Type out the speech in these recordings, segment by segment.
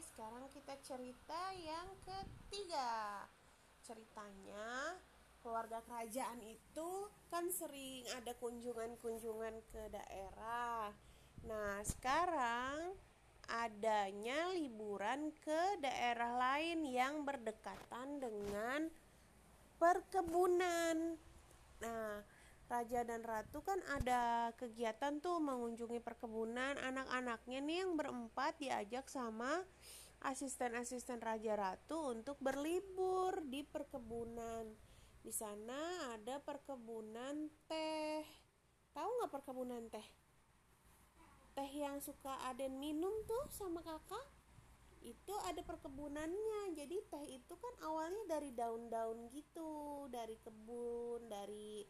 sekarang kita cerita yang ketiga. Ceritanya keluarga kerajaan itu kan sering ada kunjungan-kunjungan ke daerah. Nah, sekarang adanya liburan ke daerah lain yang berdekatan dengan perkebunan. Nah, raja dan ratu kan ada kegiatan tuh mengunjungi perkebunan. Anak-anaknya nih yang berempat diajak sama asisten-asisten raja ratu untuk berlibur di perkebunan. Di sana ada perkebunan teh. Tahu nggak perkebunan teh? Teh yang suka Aden minum tuh sama kakak? Itu ada perkebunannya. Jadi teh itu kan awalnya dari daun-daun gitu dari kebun dari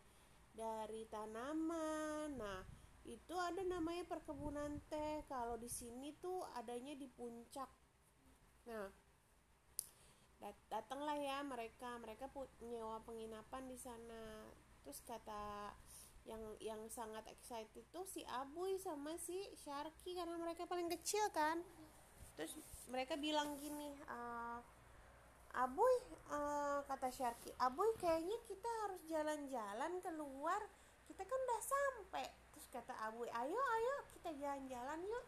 dari tanaman. Nah, itu ada namanya perkebunan teh. Kalau di sini tuh adanya di puncak. Nah, dat datanglah ya mereka. Mereka nyewa penginapan di sana. Terus kata yang yang sangat excited tuh si Abuy sama si Sharky karena mereka paling kecil kan. Terus mereka bilang gini, uh, Aboy uh, kata Syarki Aboy kayaknya kita harus jalan-jalan keluar. Kita kan udah sampai. Terus kata Aboy ayo ayo kita jalan-jalan yuk.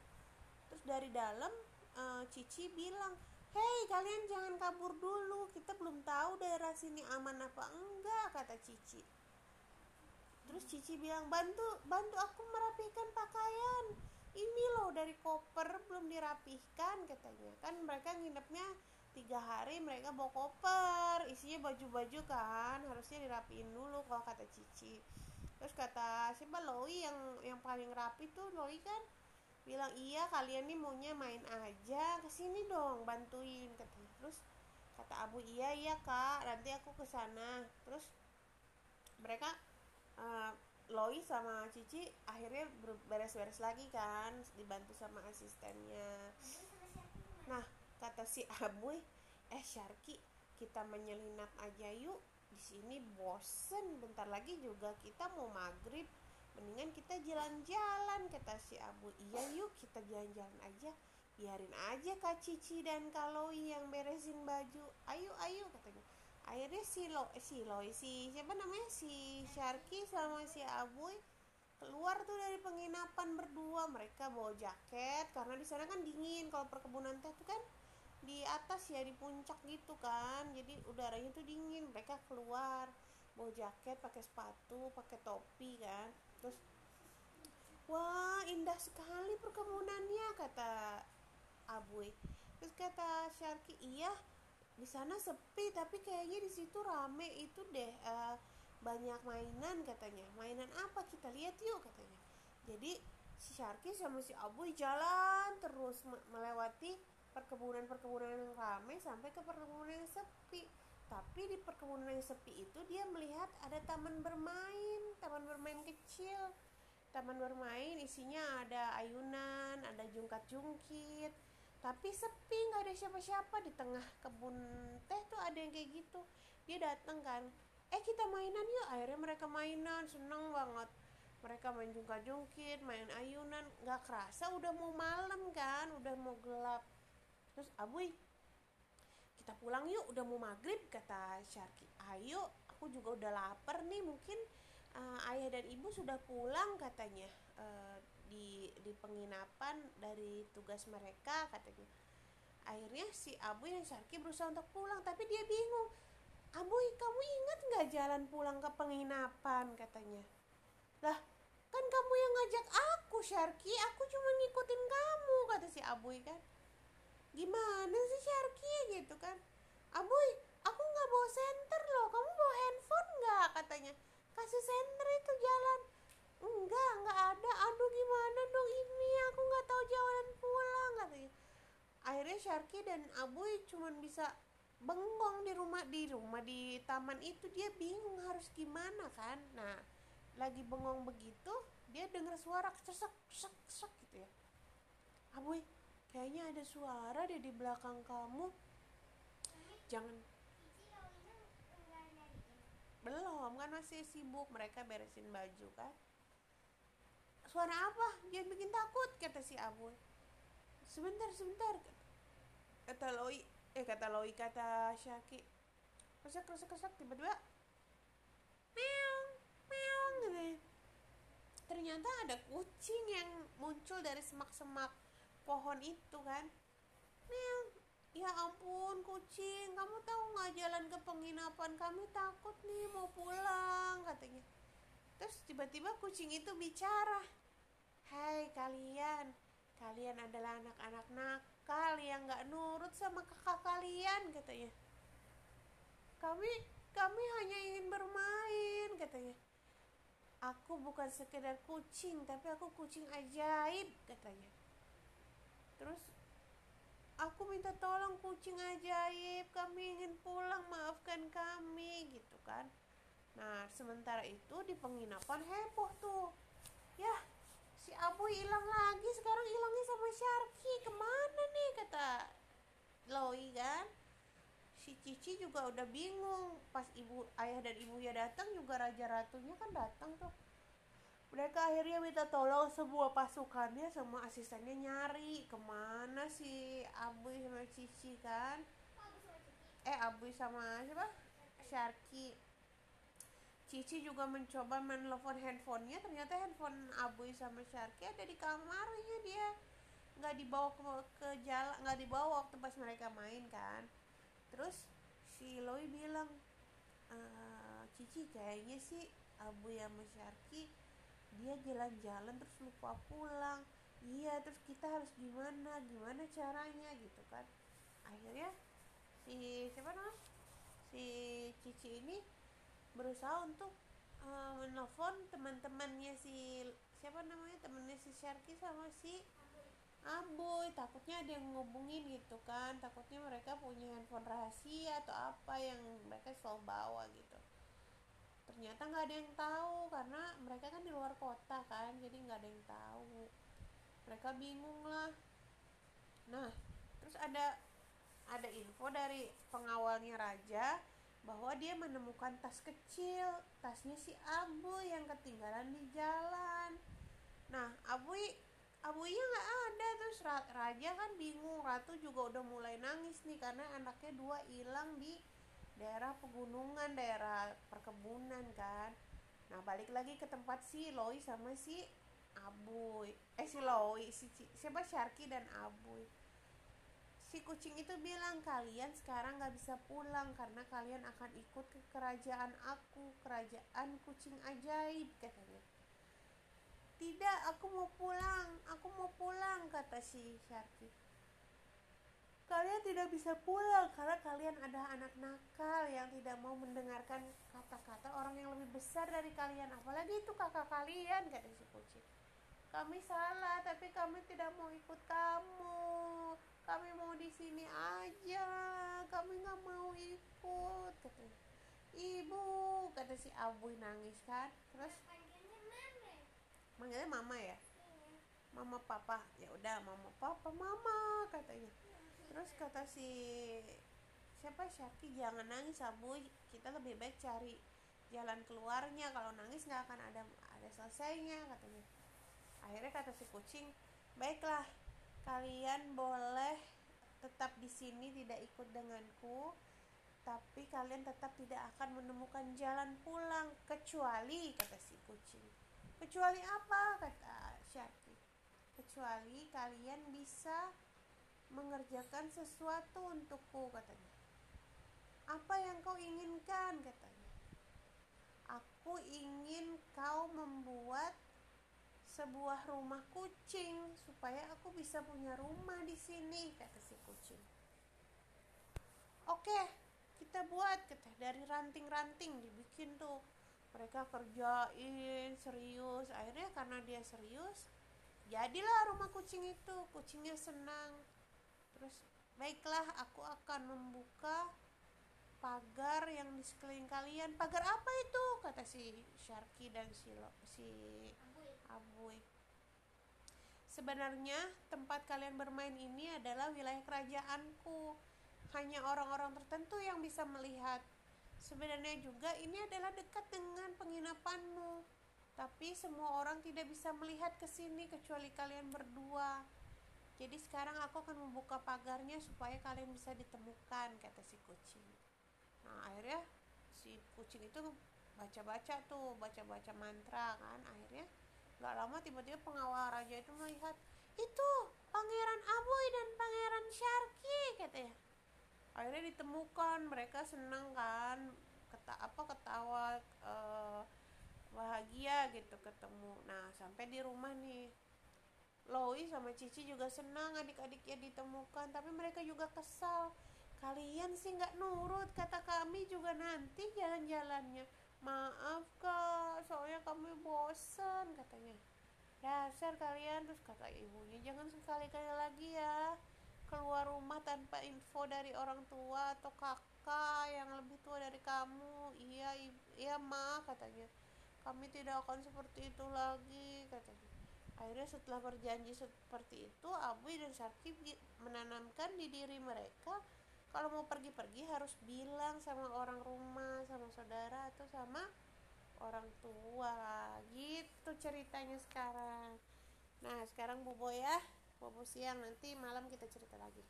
Terus dari dalam uh, Cici bilang hei kalian jangan kabur dulu. Kita belum tahu daerah sini aman apa enggak kata Cici. Terus Cici bilang bantu bantu aku merapikan pakaian. Ini loh dari koper belum dirapihkan katanya. Kan mereka nginepnya tiga hari mereka bawa koper. Isinya baju-baju kan harusnya dirapiin dulu kalau kata Cici. Terus kata siapa? Loi yang yang paling rapi tuh Loi kan? Bilang iya kalian nih maunya main aja ke sini dong bantuin katanya terus kata Abu iya iya kak nanti aku ke sana. Terus mereka uh, Loi sama Cici akhirnya beres-beres lagi kan dibantu sama asistennya. Nah kata si Abuy eh Syarki kita menyelinap aja yuk. Di sini bosen. Bentar lagi juga kita mau maghrib. Mendingan kita jalan-jalan kata si Abu. Iya yuk kita jalan-jalan aja. Biarin aja Kak Cici dan Kaloi yang beresin baju. Ayo ayo katanya. Akhirnya si Lo eh, si Loi si siapa namanya? Si Syarki sama si Abuy keluar tuh dari penginapan berdua. Mereka bawa jaket karena di sana kan dingin. Kalau perkebunan teh tuh kan di atas ya di puncak gitu kan. Jadi udaranya tuh dingin mereka keluar bawa jaket pakai sepatu pakai topi kan. Terus wah indah sekali perkebunannya kata Abuy terus kata Syarki iya di sana sepi tapi kayaknya di situ rame. Itu deh uh, banyak mainan katanya. Mainan apa? Kita lihat yuk katanya. Jadi si Syarki sama si Abuy jalan terus melewati perkebunan-perkebunan yang ramai sampai ke perkebunan yang sepi. Tapi di perkebunan yang sepi itu dia melihat ada taman bermain taman bermain kecil. Taman bermain isinya ada ayunan ada jungkat-jungkit. Tapi sepi nggak ada siapa-siapa. Di tengah kebun teh tuh ada yang kayak gitu. Dia datang kan eh kita mainan yuk. Akhirnya mereka mainan seneng banget. Mereka main jungkat-jungkit main ayunan. Nggak kerasa udah mau malam kan udah mau gelap terus Abuy kita pulang yuk udah mau maghrib kata Syarki. Ayo aku juga udah lapar nih mungkin uh, ayah dan ibu sudah pulang katanya. Uh, di di penginapan dari tugas mereka katanya. Akhirnya si Abu dan Syarki berusaha untuk pulang tapi dia bingung. Abuy kamu ingat nggak jalan pulang ke penginapan? katanya. Lah kan kamu yang ngajak aku Syarki. Aku cuma ngikutin kamu kata si Abuy kan gimana sih Sharky gitu kan? Aboy aku nggak bawa senter loh. Kamu bawa handphone nggak? Katanya. Kasih senter itu jalan. Enggak nggak ada. Aduh gimana dong ini? Aku nggak tahu jalan pulang katanya. Akhirnya Sharky dan Aboy cuman bisa bengong di rumah di rumah di taman itu. Dia bingung harus gimana kan? Nah lagi bengong begitu dia dengar suara cesek cesek gitu ya. Aboy kayaknya ada suara deh di belakang kamu. Jangan. Belum kan masih sibuk. Mereka beresin baju kan? Suara apa? Dia bikin takut kata si Abu sebentar sebentar kata Loi eh kata Loi kata Syaki kesak kesak kesak tiba-tiba. Meong meong gitu. Ternyata ada kucing yang muncul dari semak-semak pohon itu kan. Meong ya ampun kucing kamu tahu nggak jalan ke penginapan? Kami takut nih mau pulang katanya. Terus tiba-tiba kucing itu bicara hai kalian kalian adalah anak-anak nakal yang nggak nurut sama kakak kalian katanya. Kami kami hanya ingin bermain katanya. Aku bukan sekedar kucing tapi aku kucing ajaib katanya terus? Aku minta tolong kucing ajaib kami ingin pulang maafkan kami gitu kan. Nah sementara itu di penginapan heboh tuh. Ya si Abu hilang lagi sekarang hilangnya sama Sharky ke mana nih kata Loi kan? Si Cici juga udah bingung. Pas ibu ayah dan ibunya datang juga raja ratunya kan datang tuh mereka akhirnya minta tolong semua pasukannya sama asistennya nyari ke mana si Abu sama Cici kan? Eh Abu sama siapa? Sharky Cici juga mencoba menelpon handphonenya ternyata handphone Abu sama Sharky ada di kamarnya dia. Nggak dibawa ke, ke jalan nggak dibawa waktu pas mereka main kan. Terus si Loi bilang e, Cici kayaknya sih Abu yang Syarki dia jalan-jalan terus lupa pulang. Iya terus kita harus gimana gimana caranya gitu kan. Akhirnya si siapa namanya? Si Cici ini berusaha untuk uh, menelpon teman-temannya si siapa namanya? Temennya si Syarki sama si Aboy takutnya ada yang ngubungin gitu kan. Takutnya mereka punya handphone rahasia atau apa yang mereka selalu bawa gitu ternyata nggak ada yang tahu karena mereka kan di luar kota kan jadi nggak ada yang tahu. Mereka bingung lah. Nah terus ada ada info dari pengawalnya raja bahwa dia menemukan tas kecil tasnya si Abu yang ketinggalan di jalan. Nah Abu Abuya nggak ada. Terus raja kan bingung ratu juga udah mulai nangis nih karena anaknya dua hilang di daerah pegunungan daerah perkebunan kan. Nah balik lagi ke tempat si Loi sama si Abuy eh si Loi si siapa? Sharky dan Abuy si kucing itu bilang kalian sekarang nggak bisa pulang karena kalian akan ikut ke kerajaan aku kerajaan kucing ajaib katanya. Tidak aku mau pulang aku mau pulang kata si Sharky kalian tidak bisa pulang karena kalian ada anak nakal yang tidak mau mendengarkan kata-kata orang yang lebih besar dari kalian. Apalagi itu kakak kalian kata si kucing kami salah tapi kami tidak mau ikut kamu. Kami mau di sini aja kami nggak mau ikut. Kata ibu kata si Abu nangis kan? Terus? Manggilnya mama ya? Mama papa. Ya udah mama papa mama katanya terus kata si siapa? Syaki jangan nangis abu. Kita lebih baik cari jalan keluarnya. Kalau nangis nggak akan ada ada selesainya katanya. Akhirnya kata si kucing baiklah kalian boleh tetap di sini tidak ikut denganku tapi kalian tetap tidak akan menemukan jalan pulang kecuali kata si kucing. Kecuali apa? kata Syarki kecuali kalian bisa mengerjakan sesuatu untukku katanya. Apa yang kau inginkan katanya. Aku ingin kau membuat sebuah rumah kucing supaya aku bisa punya rumah di sini kata si kucing. Oke kita buat kata dari ranting-ranting dibikin tuh. Mereka kerjain serius. Akhirnya karena dia serius jadilah rumah kucing itu. Kucingnya senang terus baiklah aku akan membuka pagar yang di sekeliling kalian. Pagar apa itu? kata si Sharky dan si Lo, si Abuy sebenarnya tempat kalian bermain ini adalah wilayah kerajaanku. Hanya orang-orang tertentu yang bisa melihat. Sebenarnya juga ini adalah dekat dengan penginapanmu. Tapi semua orang tidak bisa melihat ke sini kecuali kalian berdua. Jadi sekarang aku akan membuka pagarnya supaya kalian bisa ditemukan kata si kucing. Nah akhirnya si kucing itu baca-baca tuh baca-baca mantra kan. Akhirnya nggak lama tiba-tiba pengawal raja itu melihat itu pangeran Aboy dan pangeran Sharky katanya. Akhirnya ditemukan mereka seneng kan keta apa ketawa uh, bahagia gitu ketemu. Nah sampai di rumah nih Loi sama Cici juga senang adik-adiknya ditemukan tapi mereka juga kesal. Kalian sih nggak nurut kata kami juga nanti jalan-jalannya. Maaf kak soalnya kami bosan katanya. Dasar kalian terus kata ibunya jangan sekali-kali lagi ya. Keluar rumah tanpa info dari orang tua atau kakak yang lebih tua dari kamu. Iya iya ma katanya. Kami tidak akan seperti itu lagi katanya akhirnya setelah berjanji seperti itu Abu dan Syarki menanamkan di diri mereka kalau mau pergi-pergi harus bilang sama orang rumah sama saudara atau sama orang tua. Gitu ceritanya sekarang. Nah sekarang bobo ya bobo siang nanti malam kita cerita lagi